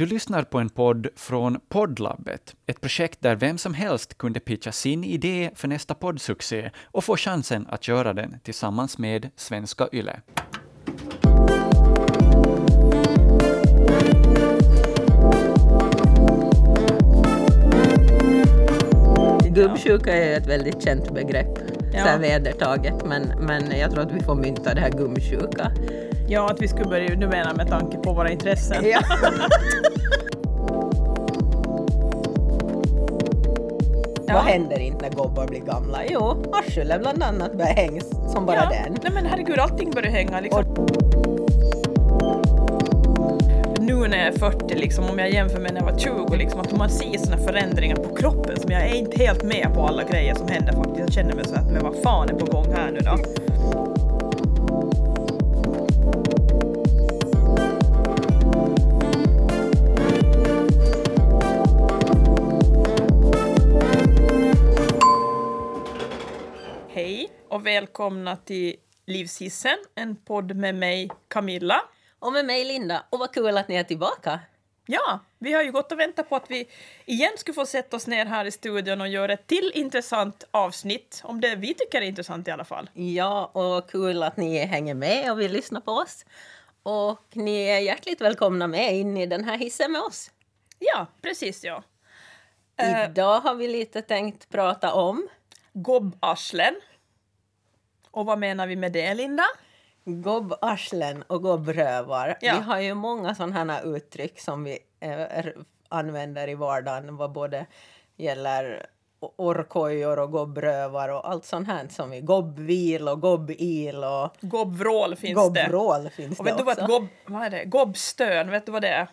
Du lyssnar på en podd från Poddlabbet, ett projekt där vem som helst kunde pitcha sin idé för nästa poddsuccé och få chansen att göra den tillsammans med Svenska Yle. Gubbsjuka är ett väldigt känt begrepp, Ja. så här vedertaget, men, men jag tror att vi får mynta det här gubbsjuka. Ja, att vi skulle börja, du menar med tanke på våra intressen. Ja. Vad händer inte när gobbar blir gamla? Jo, arslet bland annat börjar hängas som bara ja. den. Nej men herregud, allting börjar hänga liksom. Nu när jag är 40, liksom, om jag jämför med när jag var 20, liksom, att man ser såna förändringar på kroppen som jag är inte helt med på alla grejer som händer faktiskt. Jag känner mig så att, men vad fan är på gång här nu då? Och välkomna till Livshissen, en podd med mig Camilla. Och med mig Linda, och vad kul att ni är tillbaka. Ja, vi har ju gått och väntat på att vi igen skulle få sätta oss ner här i studion och göra ett till intressant avsnitt, om det vi tycker är intressant i alla fall. Ja, och kul att ni hänger med och vill lyssna på oss. Och ni är hjärtligt välkomna med in i den här hissen med oss. Ja, precis ja. Eh, Idag har vi lite tänkt prata om Gobbarslen. Och vad menar vi med det, Linda? Gobbarslen och gobbrövar. Ja. Vi har ju många sådana här uttryck som vi eh, använder i vardagen vad både gäller o- orrkojor och gobbrövar och allt sånt här som vi gobbvil och gobbil och Gobbvrål finns det. gobbrål finns Och det vet du vad också. gobb, vad är det? gobbstön, vet du vad det är?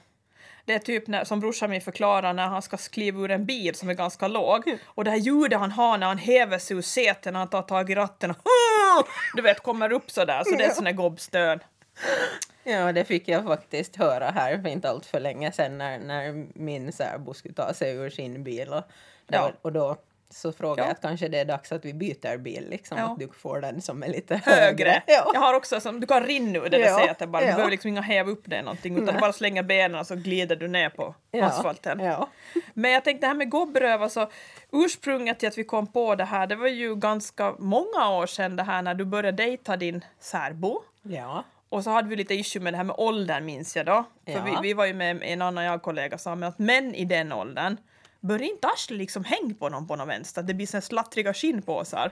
Det är typ när, som brorsan min förklarar när han ska kliva ur en bil som är ganska låg. Och det här ljudet han har när han häver sig ur sätet när han tar tag i ratten och du vet kommer upp sådär. Så det är sån där gobbstön. Ja, det fick jag faktiskt höra här för inte allt för länge sedan när, när min särbo skulle ta sig ur sin bil. Och, Ja. och då så frågade Ja. jag att kanske det är dags att vi byter bil, liksom, Ja. att du får den som är lite Högre. högre. Ja. Jag har också som, du kan rinna ur det där Ja, sätet bara. Du behöver liksom inga häva upp det någonting utan du Nej. bara slänger benen så glider du ner på asfalten. Men jag tänkte det här med gobbröv, alltså ursprunget till att vi kom på det här, det var ju ganska många år sedan det här när du började dejta din särbo. ja. Och så hade vi lite issue med det här med åldern minns jag då. För vi, vi var ju med en annan jag-kollega sa men att män i den åldern bör inte arslet liksom häng på någon på någon vänster, det blir såna slattriga skinnpåsar.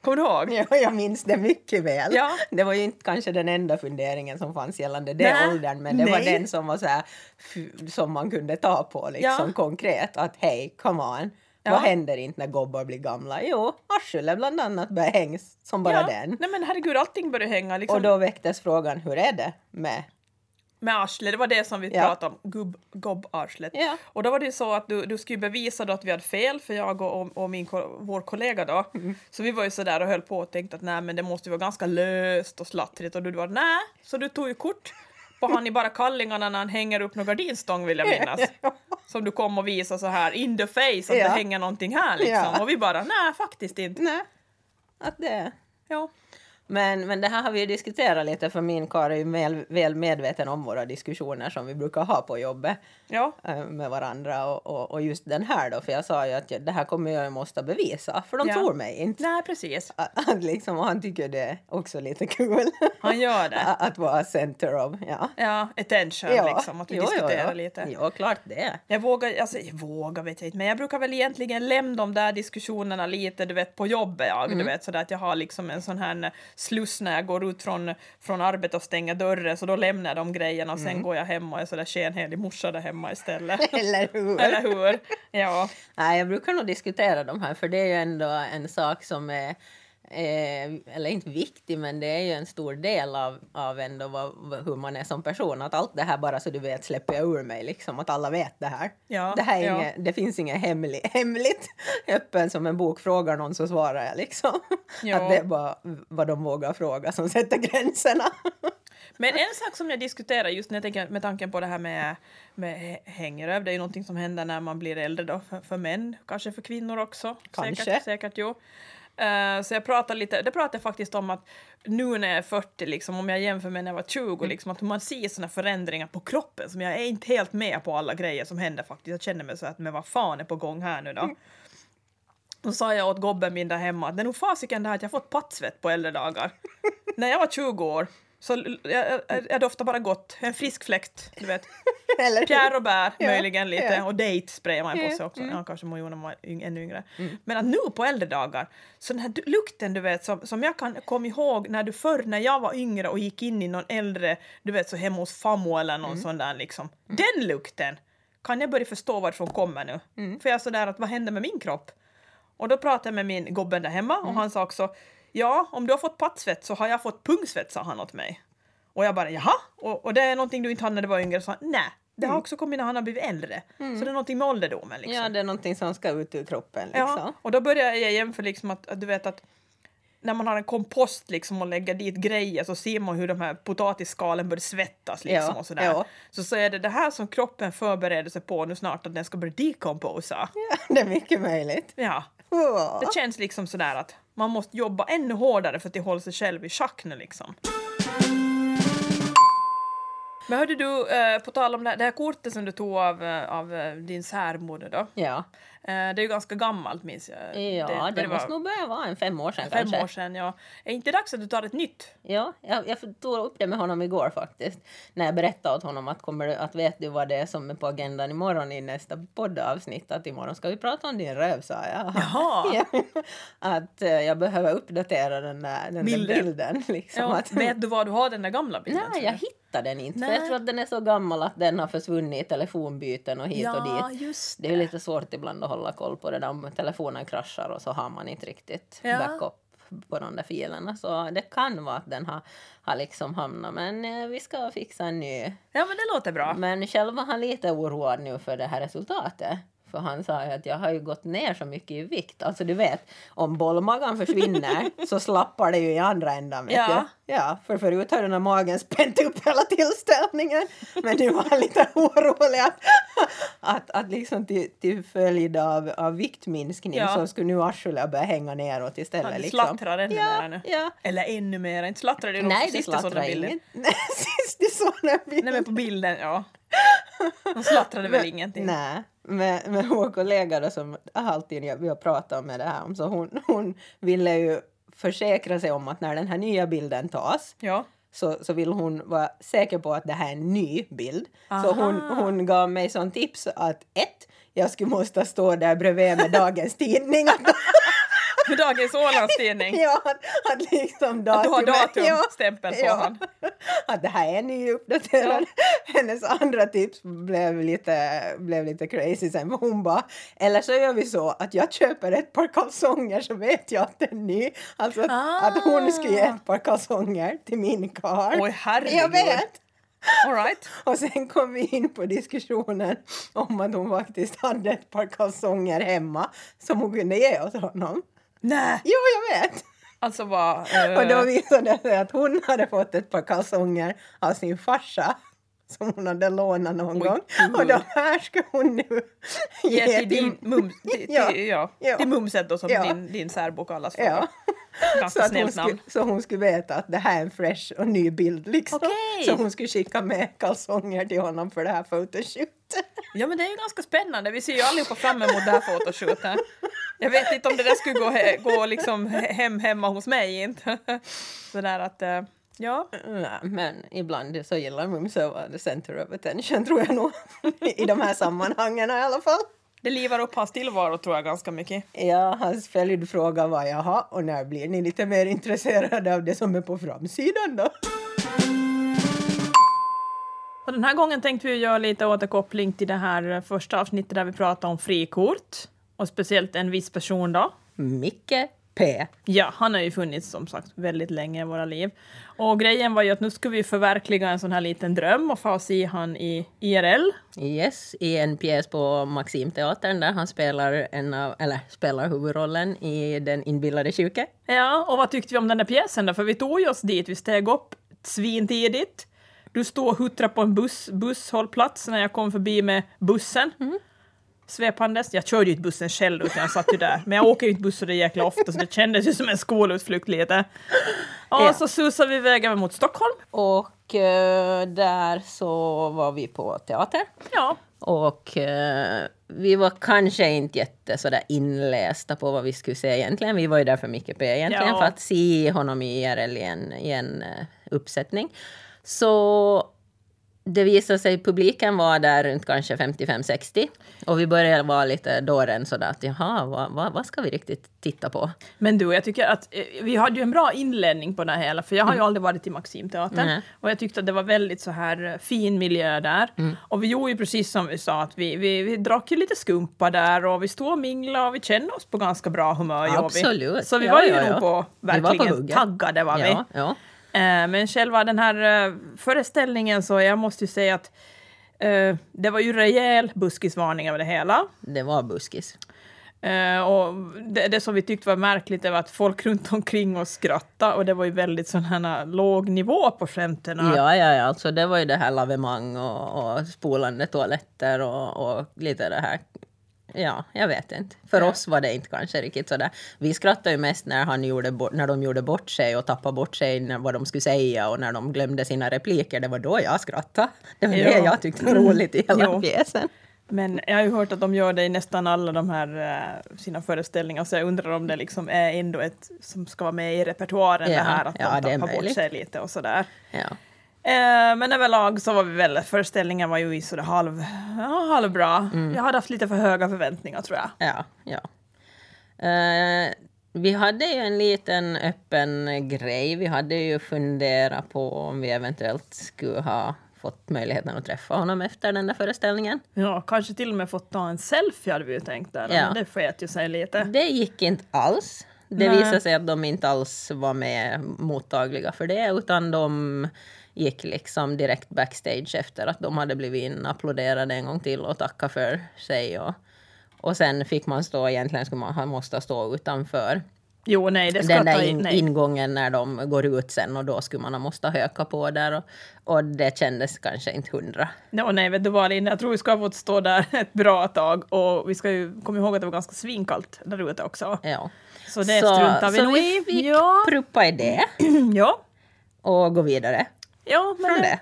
Kommer du ihåg? Ja, jag minns det mycket väl. Ja. Det var ju inte kanske den enda funderingen som fanns gällande den åldern, men det var nej. den som var så här, som man kunde ta på liksom Ja. konkret. Att hej, come on. Ja. Vad händer inte när gobbar blir gamla? Jo, arslet bland annat börjar hängas som bara ja. den. Nej men herregud, allting börjar hänga liksom. Och då väcktes frågan, hur är det med... med arslet, det var det som vi Ja. pratade om, gubb, gobbarslet. Ja. Och då var det ju så att du, du skulle bevisa då att vi hade fel, för jag och, och min, vår kollega då. Mm. Så vi var ju sådär och höll på och tänkte att nej men det måste ju vara ganska löst och slattrigt och du var nej, så du tog ju kort på han i bara kallingarna när han hänger upp någon gardinstång vill jag minnas. Som du kom och visade så här in the face att Ja. det hänger någonting här liksom. Ja. Och vi bara nej faktiskt inte. Nej, att det... Ja. Men, men det här har vi diskuterat lite, för min karl är ju väl, väl medveten om våra diskussioner som vi brukar ha på jobbet. Ja. eh, med varandra och, och, och just den här då, för jag sa ju att jag, det här kommer jag måste bevisa, för de Ja. tror mig inte. Nej precis. Att, att liksom, och han tycker det är också lite kul Han gör det. att att vara center of, ja. Ja, attention liksom, att vi jo, jo, diskuterar jo. lite. Jo, klart det. Jag vågar, alltså jag vågar vet jag inte, men jag brukar väl egentligen lämna de där diskussionerna lite, du vet, på jobbet jag, Mm. du vet, sådär att jag har liksom en sån här sluss när jag går ut från, från arbetet och stänger dörren, så då lämnar jag de grejerna och sen Mm. går jag hem och är sådär skenhelig morsa där hemma istället. Eller hur? Eller hur? Ja. Nej, jag brukar nog diskutera de här, för det är ju ändå en sak som är Eh, eller inte viktig, men det är ju en stor del av, av ändå vad, hur man är som person. Att allt det här bara så du vet släpper jag ur mig, liksom. Att alla vet det här. Ja, det, här är ja. inget, det finns inget hemlig, hemligt. Öppen som en bok, frågar någon så svarar jag liksom. Ja. Att det är bara vad de vågar fråga som sätter gränserna. Men en sak som jag diskuterar just när jag tänker med tanken på det här med, med hängröv, det är ju någonting som händer när man blir äldre då, för, för män, kanske för kvinnor också. Kanske. Säkert, säkert jo. Eh, så jag pratar lite, det pratar jag faktiskt om att nu när jag är 40, liksom, om jag jämför med när jag var 20, Mm. liksom, att man ser såna förändringar på kroppen som jag är inte helt med på alla grejer som händer faktiskt. Jag känner mig så att men vad fan är på gång här nu då? Mm. Då sa jag åt gobben min där hemma att det är nog fasiken det här att jag fått pattsvett på äldre dagar. när jag var 20 år så jag, jag doftade bara gott, en frisk fläkt, du vet. Eller Pierre och bär Ja, möjligen lite ja. och date sprayar man på sig också. mm. Ja, kanske Mojona var yng, ännu yngre. Men att nu på äldre dagar, så den här lukten du vet som, som jag kan komma ihåg när du förr när jag var yngre och gick in i någon äldre, du vet så hemma hos fammo eller någon sån där liksom. Den lukten kan jag börja förstå varifrån kommer nu. För jag är sådär att vad händer med min kropp? Och då pratade jag med min gobben där hemma och han sa också ja, om du har fått pattsvett så har jag fått pungsvett, sa han åt mig. Och jag bara jaha, och, och det är någonting du inte hade när du var yngre? Så nej, det har också kommit när han har blivit äldre. Så det är någonting med ålderdomen liksom. Ja, det är någonting som ska ut ur kroppen. Liksom. Ja, och då börjar jag jämföra liksom att, att du vet att när man har en kompost liksom och lägger dit grejer så ser man hur de här potatisskalen börjar svettas liksom Ja, och sådär. ja. Så, så är det det här som kroppen förbereder sig på nu snart att den ska börja decomposa. Ja, det är mycket möjligt. Ja det känns liksom sådär att man måste jobba ännu hårdare för att hålla sig själv i schack nu liksom. Men hörde du, eh, på tal om det här, det här kortet som du tog av, eh, av eh, din särmoder då. Ja, det är ju ganska gammalt minns jag. ja det, var måste nog börja vara en fem år sedan fem kanske. år sedan. Ja. Är inte dags att du tar ett nytt? Ja, jag, jag tog upp det med honom igår faktiskt. När jag berättade åt honom att, kommer du, att vet du vad det är som är på agendan imorgon i nästa poddavsnitt? Att imorgon ska vi prata om din röv, sa jag. Jaha. Ja, att jag behöver uppdatera den där, den Bilden. där bilden. Liksom, Ja, att, vet du var du har den där gamla bilden? Nej, jag hittade den inte. Jag tror att den är så gammal att den har försvunnit i telefonbyten och hit och Ja, dit. just Det är lite svårt ibland att hålla koll på det där om telefonen kraschar och så har man inte riktigt Ja. backup på de där filerna. Så det kan vara att den har, har liksom hamnat. Men eh, vi ska fixa en ny. Ja, men det låter bra. Men själv var han lite oroad nu för det här resultatet. För han sa ju att jag har ju gått ner så mycket i vikt. Alltså du vet, om bollmagan försvinner så slappar det ju i andra ändan. Vet Ja. du? ja, för förut har den här magen spänt upp hela tillställningen. Men nu var han lite orolig att, att, att liksom till, till följd av, av viktminskning Ja. så skulle nu arslet börja hänga neråt istället. Han liksom. slattrar ännu ja, mer nu. Ja. Eller ännu mer, inte slattrar det nog Nej, det slattrar inget. Sist du såg den bilden. Nej, men på bilden, ja. De slattrade väl ingenting? Nej, men, men vår kollega då, som alltid jag- vi har pratat om det här om, så hon, hon ville ju försäkra sig om att när den här nya bilden tas Ja. så, så vill hon vara säker på att det här är en ny bild. Så Aha. hon, hon gav mig som tips att ett, jag skulle måste stå där bredvid med dagens tidning. Att, Dagens Ålandstidning. ja, att, liksom Att du har datumet- ja, datumstämpel på ja. han. att det här är nyuppdaterad. Hennes andra tips blev lite, blev lite crazy sen. för Hon bara, eller så gör vi så att jag köper ett par kalsonger så vet jag att det är ny. Alltså att, Ah. att hon skulle ge ett par kalsonger till min karl. Oj, herregud. Jag vet! All right. Och sen kom vi in på diskussionen om att hon faktiskt hade ett par kalsonger hemma som hon kunde ge åt honom. Nej, Jo, jag vet! alltså vad... Och då eh, visade det sig att hon hade fått ett par kalsonger av sin farsa som hon hade lånat någon Oj, gång. gud. Och de här ska hon nu ge till din mums... Till, Ja, till, ja. ja. till mumset då som Ja. din, din särbo kallas för. Ja. Ganska Så, att hon snällt skulle, namn. så hon skulle veta att det här är en fresh och ny bild. Liksom. Okej. Så hon skulle skicka med kalsonger till honom för det här fotoshootet. Ja men det är ju ganska spännande, vi ser ju allihopa fram emot det här fotoshooten. Jag vet inte om det där skulle gå, gå liksom he- hem hemma hos mig inte. Sådär att, eh, ja. Nej, men ibland så gillar Mumse att vara the center of attention tror jag nog. I de här sammanhangen i alla fall. Det livar upp hans tillvaro tror jag ganska mycket. Ja, hans följdfråga var jaha, och när blir ni lite mer intresserade av det som är på framsidan då? Och den här gången tänkte vi göra lite återkoppling till det här eh, första avsnittet där vi pratade om frikort. Och speciellt en viss person då. Micke P. Ja, han har ju funnits som sagt väldigt länge i våra liv. Och grejen var ju att nu ska vi förverkliga en sån här liten dröm och få se han i IRL. Yes, i en pjäs på Maximteatern där han spelar, en av, eller spelar huvudrollen i Den inbillade sjuke. Ja, och vad tyckte vi om den där pjäsen då? För vi tog ju oss dit, vi steg upp svintidigt. Du stod och huttrade på en buss, busshållplats när jag kom förbi med bussen. Svepandes. Jag körde ju inte bussen själv utan jag satt ju där. Men jag åker ju inte buss så det jäkla ofta så det kändes ju som en skolutflykt lite. Och Ja. så susade vi iväg över mot Stockholm. Och eh, där så var vi på teater. Ja, Och eh, vi var kanske inte jätte sådär inlästa på vad vi skulle se egentligen. Vi var ju där för Micke P egentligen Ja. för att se honom i IRL i en, i en eh, uppsättning. Så det visade sig publiken var där runt kanske 55-60. Och vi började vara lite dåren sådär att jaha, vad, vad, vad ska vi riktigt titta på? men du, jag tycker att eh, vi hade ju en bra inledning på det hela, för jag har ju aldrig varit i Maximteatern. Nej. Och jag tyckte att det var väldigt så här eh, fin miljö där. Och vi gjorde ju precis som vi sa, att vi, vi, vi drack ju lite skumpa där och vi stod och minglade och vi kände oss på ganska bra humör. gjorde vi. Absolut. Så vi Ja, var ju ja, ja. nog på Vi var på verkligen hugget. taggade var vi. Ja, ja. Men själva den här eh, föreställningen så jag måste ju säga att eh, det var ju rejäl buskisvarning över det hela. Det var buskis. Eh, och det, det som vi tyckte var märkligt var att folk runt omkring oss skrattade och det var ju väldigt sån här låg nivå på skämten. Ja, ja, ja, alltså det var ju det här lavemang och, och spolande toaletter och, och lite det här. Ja, jag vet inte. För Ja. oss var det inte kanske riktigt sådär. Vi skrattade ju mest när, han gjorde bort, när de gjorde bort sig och tappade bort sig när, vad de skulle säga och när de glömde sina repliker. Det var då jag skrattade. Det var Ja. det jag tyckte var roligt i hela Jo. pjäsen. Men jag har ju hört att de gör det i nästan alla de här eh, sina föreställningar så jag undrar om det liksom är ändå ett som ska vara med i repertoaren Ja, det här att ja, de tappar bort sig lite och sådär. Ja. Eh, men överlag så var vi väl, föreställningen var ju i sådär halv, ja, halvbra. Jag hade haft lite för höga förväntningar tror jag. Ja, ja. Eh, vi hade ju en liten öppen grej. Vi hade ju funderat på om vi eventuellt skulle ha fått möjligheten att träffa honom efter den där föreställningen. Ja, kanske till och med fått ta en selfie hade vi ju tänkt där, Ja. men det sket ju sig lite. Det gick inte alls. Det Nej. visade sig att de inte alls var med mottagliga för det, utan de gick liksom direkt backstage efter att de hade blivit inapplåderade en gång till och tacka för sig. Och, och sen fick man stå, egentligen skulle man ha måste stå utanför Jo, nej, det ska den där in, ingången när de går ut sen och då skulle man ha måste höka på där och, och det kändes kanske inte hundra. No, nej, vet du vad Linn, jag tror vi ska ha fått stå där ett bra tag och vi ska ju komma ihåg att det var ganska svinkallt där ute också. Ja. Så det struntar vi så nog vi i. fick Ja. pruppa i det ja. och gå vidare ja, men från det, det.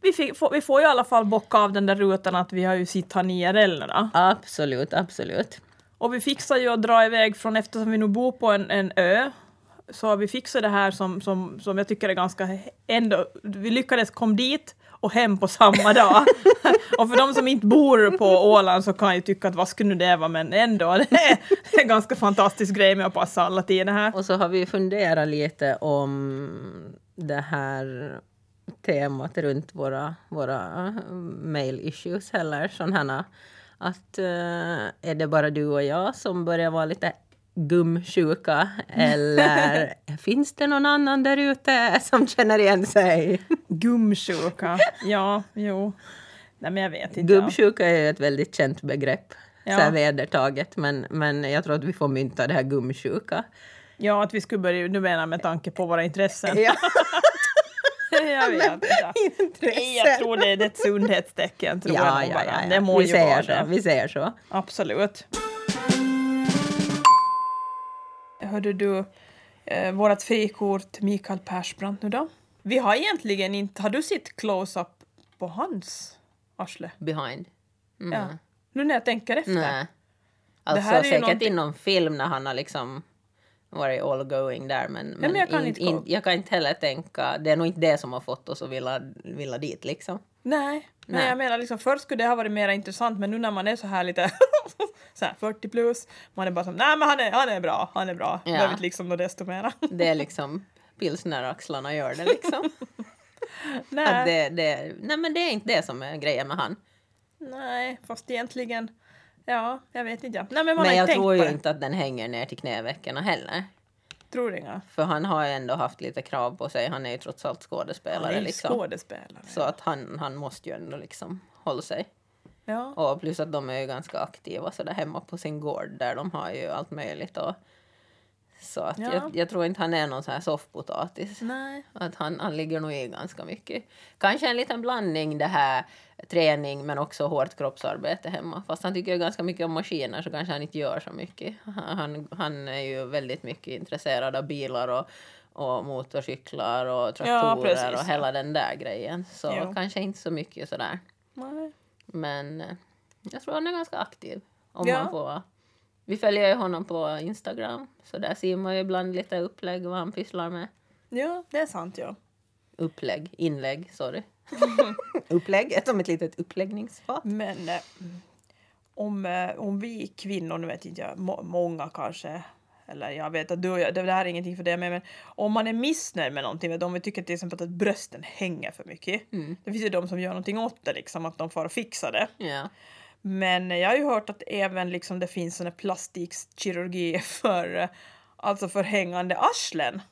vi, fick, får, vi får ju i alla fall bocka av den där rutan att vi har ju sitt här nu då. Absolut, absolut. Och vi fixar ju att dra iväg från, eftersom vi nu bor på en, en ö, så har vi fixat det här som, som, som jag tycker är ganska ändå, vi lyckades komma dit och hem på samma dag. och för de som inte bor på Åland så kan jag ju tycka att vad skulle nu det vara, men ändå, det är en ganska fantastisk grej med att passa alla tider här. Och så har vi funderat lite om det här temat runt våra, våra uh, mail issues eller sådana att uh, är det bara du och jag som börjar vara lite gumsjuka eller finns det någon annan där ute som känner igen sig? Gumsjuka, ja, jo. Nej men jag vet inte. Gubbsjuka är ett väldigt känt begrepp, Ja. så här vedertaget, men, men jag tror att vi får mynta det här gumsjuka. Ja, att vi skulle börja, du menar med tanke på våra intressen. Ja, jag vet inte. Nej, jag tror det är ett sundhetstecken. Tror jag ja, nog ja, ja, ja. Det må vi, ju säger vara så, det. vi säger så. Absolut. Hörde du, eh, vårt frikort Mikael Persbrandt nu då? Vi har egentligen inte, har du sett close-up på hans arsle? Behind. Ja. Nu när jag tänker efter. Nej. Alltså här är ju säkert någonting- i någon film när han har liksom varit all going där men, men, men jag kan in, inte in, jag kan inte heller tänka, det är nog inte det som har fått oss att vilja, vilja dit liksom. Nej, Nej. jag menar liksom först skulle det ha varit mer intressant men nu när man är så här lite så här 40 plus, man är bara som nej men han är, han är bra, han är bra. Ja. Behöver liksom något desto mera. Det är liksom pilsneraxlarna gör det liksom. nej. Att det, det, nej men det är inte det som är grejen med han. nej, fast egentligen, ja, jag vet inte. Nej men man Men jag tänkt tror ju det. inte att den hänger ner till knävecken heller. Tror inga. För han har ju ändå haft lite krav på sig, han är ju trots allt Han skådespelare är ju liksom. skådespelare. Så att han, han måste ju ändå liksom hålla sig. Ja. Och plus att de är ju ganska aktiva så där hemma på sin gård där de har ju allt möjligt att Så att Ja. jag, jag tror inte han är någon sån här soffpotatis. Nej. Att han, han ligger nog i ganska mycket. Kanske en liten blandning det här träning men också hårt kroppsarbete hemma. Fast han tycker ganska mycket om maskiner så kanske han inte gör så mycket. Han, han, är ju väldigt mycket intresserad av bilar och, och motorcyklar och traktorer precis, och hela den där grejen. Så Jo. kanske inte så mycket sådär. Nej. Men eh, jag tror han är ganska aktiv. Om Ja. man får. Vi följer ju honom på Instagram. Så där ser man ju ibland lite upplägg vad han pysslar med. Ja, det är sant ja. Upplägg, inlägg, sorry. upplägg, som ett litet uppläggningsfat. Men eh, om, eh, om vi kvinnor, nu vet inte jag, må, många kanske, eller jag vet att du och jag, det här är ingenting för det, men, men om man är missnöjd med någonting, vet du, om vi tycker till exempel att brösten hänger för mycket, det finns ju de som gör någonting åt det, liksom, att de får fixa det. Ja. Men jag har ju hört att även liksom, det finns sån plastikkirurgi för, alltså för hängande arslen.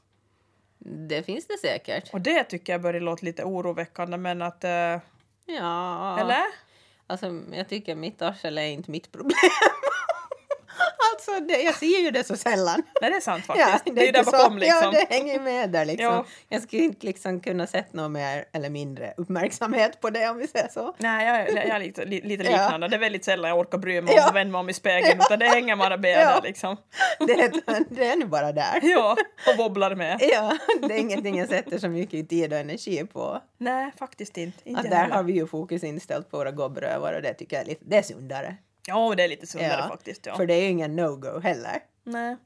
Det finns det säkert. Och det tycker jag börjar låta lite oroväckande, men att... eh, Ja. Eller? Alltså, jag tycker mitt arsel är inte mitt problem. alltså, det, jag ser ju det så sällan. Nej, det är sant faktiskt. det är ju där bakom liksom. Ja, det hänger med där liksom. Ja. Jag skulle inte liksom kunna sätta någon mer eller mindre uppmärksamhet på det om vi säger så. Nej, jag, jag är lite, li- lite Ja. liknande. Det är väldigt sällan jag orkar bry mig om Ja. och vända mig om i spegeln, utan det hänger bara med Ja. där liksom. Det är, det är nu bara där. Ja, och wobblar med. Ja, det är ingenting jag sätter så mycket tid och energi på. Nej, faktiskt inte. inte Att jag där har vi ju fokus inställt på våra gobbrövar och det tycker jag är lite, det är sundare. Ja, det är lite sundare faktiskt. Ja. För det är ju ingen no-go heller. Nej.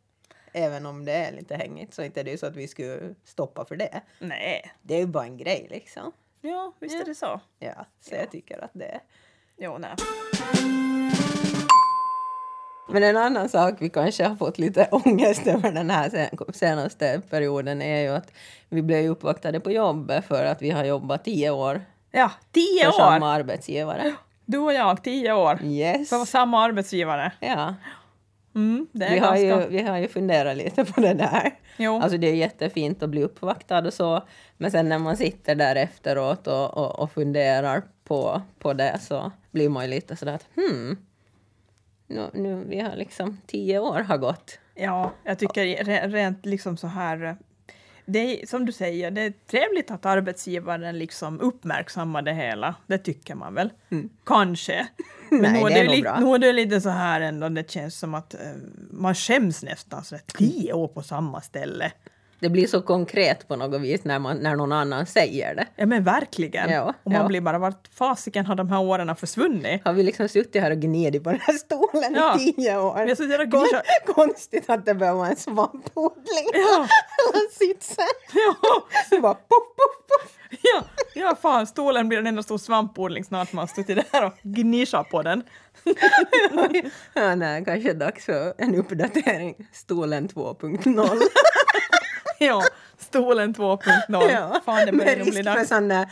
Även om det är lite hängigt så inte är det ju så att vi skulle stoppa för det. Nej. Det är ju bara en grej liksom. Ja, visst är det så. Ja, så jag tycker att det är. Jo, nej. Men en annan sak vi kanske har fått lite ångest över den här sen- senaste perioden är ju att vi blev uppvaktade på jobbet för att vi har jobbat tio år Ja, tio för år! samma arbetsgivare. Du och jag, tio år. Yes. För samma arbetsgivare. Ja, Mm, det är vi har, ganska... ju, vi har ju funderat lite på det där. Jo. Alltså det är jättefint att bli uppvaktad och så, men sen när man sitter där efteråt och, och, och funderar på, på det så blir man ju lite sådär att hmm, nu, nu vi har liksom tio år har gått. Ja, jag tycker re- rent liksom så här... Det är, som du säger, det är trevligt att arbetsgivaren liksom uppmärksammar det hela. Det tycker man väl? Kanske. Men Mm. Nej, nu det är nog li- bra. Nu är det lite så här ändå, det känns som att eh, man skäms nästan. Så där, tio år på samma ställe. Det blir så konkret på något vis när, man, när någon annan säger det. Ja men verkligen. Ja, och man ja. blir bara, vart fasiken har de här åren försvunnit? Har vi liksom suttit här och gnidit på den här stolen Ja. i tio år? Har suttit och gnissat. Konstigt att det behöver vara en svampodling. Ja. Sitsen. Ja, Så bara poff, poff, poff. ja, ja, fan, stolen blir en enda stor svampodling snart. Man suttit där och gnissat på den. Ja, nej, kanske dags för en uppdatering. Stolen 2.0. Ja, stolen 2.0. Fan, det börjar Med risk för sådana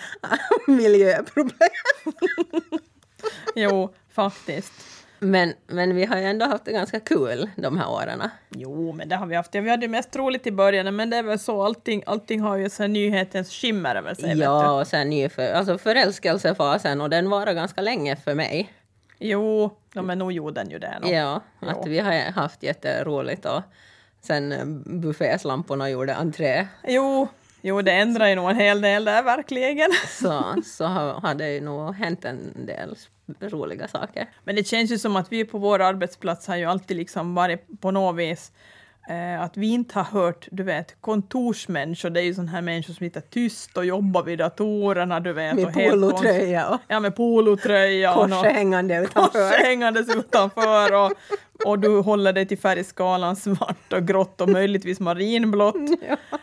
miljöproblem. Jo, faktiskt. Men, men vi har ju ändå haft det ganska kul de här åren. Jo, men det har vi haft. Ja, vi hade ju mest roligt i början, men det är väl så. Allting, allting har ju så nyhetens skimmer över sig. Ja, och sen ny för, alltså förälskelsefasen och den varar ganska länge för mig. Jo, ja, men nog gjorde den ju det. Nog. Ja, Jo. att vi har haft jätteroligt och sen eh, bufféslamporna gjorde entré Jo, jo, det ändrar ju nog en hel del där, verkligen. så, så har, det ju nog hänt en del roliga saker. Men det känns ju som att vi på vår arbetsplats har ju alltid liksom varit på något vis eh, att vi inte har hört, du vet, kontorsmänniskor, det är ju sådana här människor som sitter tyst och jobbar vid datorerna, du vet. och Med konst- polotröja och Ja, med polotröja och korset hängande utanför. kors hängandes utanför och, och du håller dig till färgskalan svart och grått och möjligtvis marinblått.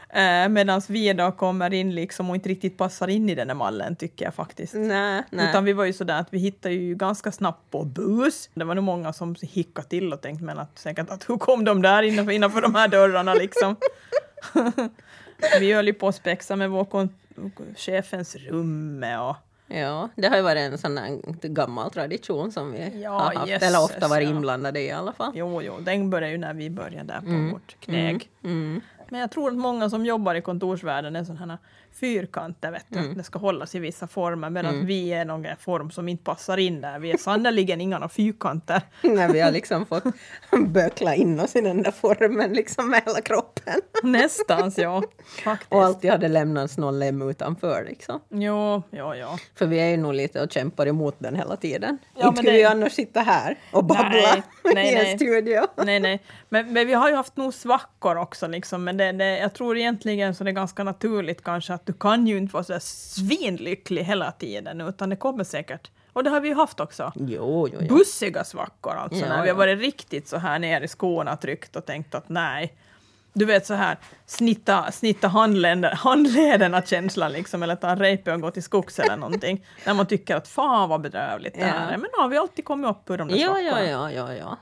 Eh, Medan vi då kommer in liksom och inte riktigt passar in i den här mallen tycker jag faktiskt. Nej, nej. Utan vi var ju sådär att vi hittade ju ganska snabbt på bus. Det var nog många som hickade till och tänkte men att säkert att hur kom de där innanför, innanför de här dörrarna liksom. vi höll ju på att spexa med vår chefens rum och Ja, det har ju varit en sån här gammal tradition som vi Ja, har haft, eller ofta varit ja. inblandade i i alla fall. Jo, jo, den började ju när vi började där på vårt knäg. Mm. Men jag tror att många som jobbar i kontorsvärlden är sådana här fyrkanter, vet du. Mm. Det ska hållas i vissa former, medan vi är någon form som inte passar in där. Vi är sannerligen inga fyrkanter. När vi har liksom fått bökla in oss i den där formen liksom med hela kroppen. Nästans, ja. Faktiskt. Och alltid hade lämnats någon lem utanför liksom. Jo, ja, ja. För vi är ju nog lite och kämpar emot den hela tiden. Ja, inte skulle det- vi annars sitta här och babbla Nej, nej, i en nej. studio. Nej, nej. Men, men vi har ju haft nog svackor också, liksom. men det, det, jag tror egentligen så det är ganska naturligt kanske att du kan ju inte vara så svinlycklig hela tiden, utan det kommer säkert. Och det har vi ju haft också. Jo, jo, jo. Bussiga svackor alltså, Ja, när vi har varit riktigt så här ner i skorna tryckt och tänkt att nej. Du vet så här, snitta, snitta handleden, handlederna känslan liksom, eller ta en repe och gå till skogs eller någonting. när man tycker att fan vad bedrövligt det här Ja. är. Men nu har vi alltid kommit upp ur de där Ja, svackorna. ja, ja, ja, ja.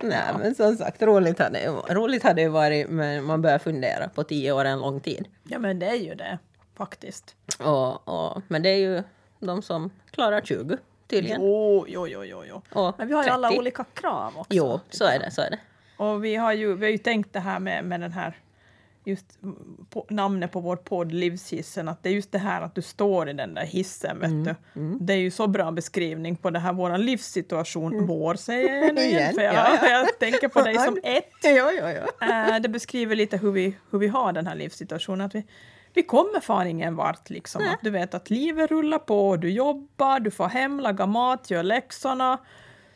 Nej, men som sagt, roligt hade, det- roligt hade det varit, men man börjar fundera på tio år en lång tid. Ja, men det är ju det, faktiskt. Och, och, men det är ju de som klarar 20 tydligen. Jo, jo, jo, jo. jo. Och Men vi har ju alla 30. olika krav också. Jo, så är det, så är det. Och vi har ju, vi har ju tänkt det här med, med den här just på, namnet på vår podd, Livshissen, att det är just det här att du står i den där hissen, vet Mm, du. Det är ju så bra beskrivning på det här, vår livssituation. Vår säger jag nu igen, Mm. För jag, ja, ja. jag tänker på dig som ett. Ja, ja, ja. Eh, det beskriver lite hur vi, hur vi har den här livssituationen. Att vi, vi kommer fan ingen vart. Liksom. Att du vet att livet rullar på, du jobbar, du får hem, laga mat, gör läxorna,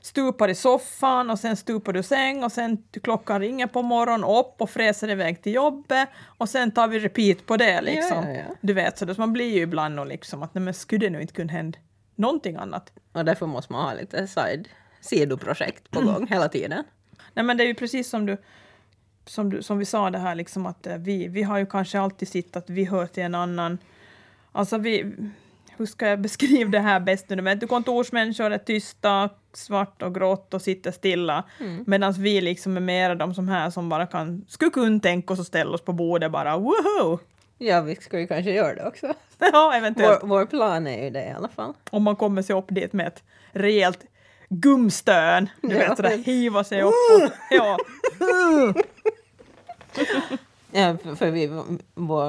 stupar i soffan och sen stupar du säng och sen klockan ringer på morgonen upp och fräser iväg till jobbet och sen tar vi repeat på det. Liksom. ja, ja. Du vet, så det, man blir ju ibland nog liksom att nej, men skulle det nu inte kunna hända någonting annat? Och därför måste man ha lite side, sidoprojekt på Mm. gång hela tiden. Nej men det är ju precis som du som, du, som vi sa det här liksom att eh, vi, vi har ju kanske alltid sett att vi hör till en annan alltså vi hur ska jag beskriva det här bäst nu? Men du kontorsmänniskor är tysta, svart och grått och sitter stilla. Mm. Medan vi liksom är mera de som här som bara kan, skulle kunna tänka oss att ställa oss på bordet bara woho! Ja, vi ska ju kanske göra det också. Ja, eventuellt. Vår, vår plan är ju det i alla fall. Om man kommer sig upp dit med ett rejält gumstön. Du Ja. vet sådär hiva sig upp och, ja. Ja, för, för vi,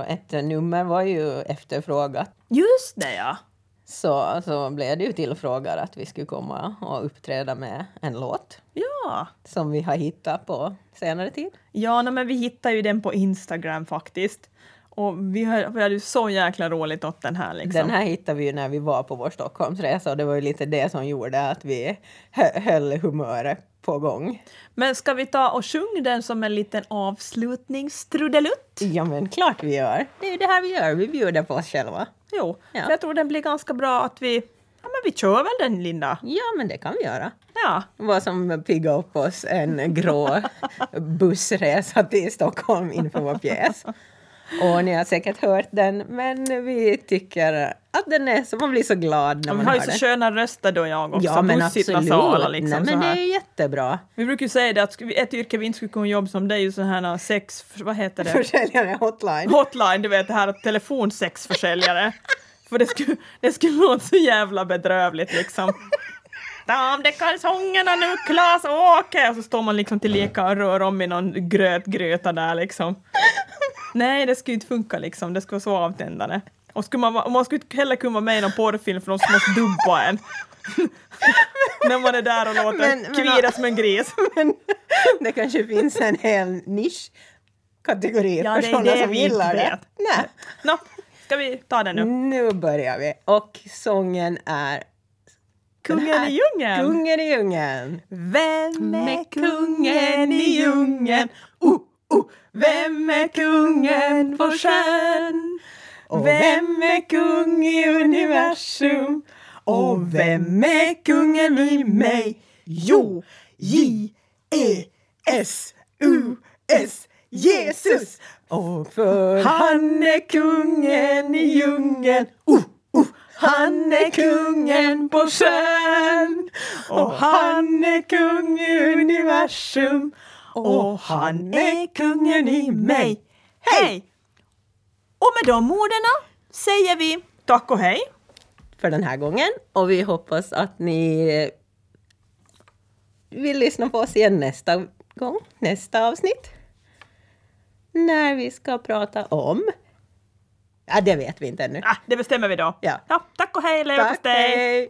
ett nummer var ju efterfrågat. Just det ja! Så, så blev det ju tillfrågat att vi skulle komma och uppträda med en låt Ja! som vi har hittat på senare tid. Ja, nej, men vi hittade ju den på Instagram faktiskt. Och vi, har, vi hade ju så jäkla roligt åt den här liksom. Den här hittade vi ju när vi var på vår Stockholmsresa och det var ju lite det som gjorde att vi hö- höll humöret på gång. Men ska vi ta och sjunga den som en liten avslutningstrudelutt? Ja men klart vi gör. Det är ju det här vi gör, vi bjuder på oss själva. Jo, Ja. jag tror den blir ganska bra att vi... Ja, men vi kör väl den, Linda? Ja men det kan vi göra. Ja. Vad som piggar upp oss en grå bussresa till Stockholm inför vår pjäs. Och ni har säkert hört den, men vi tycker att den är så, man blir så glad när vi man har ju hör så den. sköna röster då jag också. Ja men absolut. nasala liksom. Nej, men det är jättebra. Vi brukar ju säga det att vi- ett yrke vi inte skulle kunna jobba som det är ju så här sex... Vad heter det? Försäljare hotline. Hotline, du vet det här telefonsexförsäljare. För det skulle, det skulle låta så jävla bedrövligt liksom. Ta av dig kalsongerna nu Klas-Åke! Och så står man liksom till leka och rör om i någon grötgröta där liksom. Nej, det skulle inte funka liksom. Det skulle vara så avtändande. Och skulle man, och man skulle inte heller kunna vara med i någon porrfilm för de måste dubba en. När man är där och låter Men- men- kvida som en gris. Men det kanske finns en hel nischkategori Ja, för sådana som gillar det. Nej. Nå, ska vi ta den nu? Nu börjar vi. Och sången är Kungen i djungeln! Kungen i djungeln. Vem är kungen i djungeln? Uh, uh. Vem är kungen på sjön? Och Vem är kung i universum? Och vem är kungen i mig? Jo, J-E-S-U-S, Jesus! Och för Han är kungen i djungeln. Uh, uh. Han är kungen på sjön. Och han är kung i universum. Och han är kungen i mig. Hej! Och med de orden säger vi tack och hej. för den här gången. Och vi hoppas att ni vill lyssna på oss igen nästa gång, nästa avsnitt. När vi ska prata om... Ja, det vet vi inte ännu. Ah, det bestämmer vi då. Ja. tack och hej leverpastej! hej!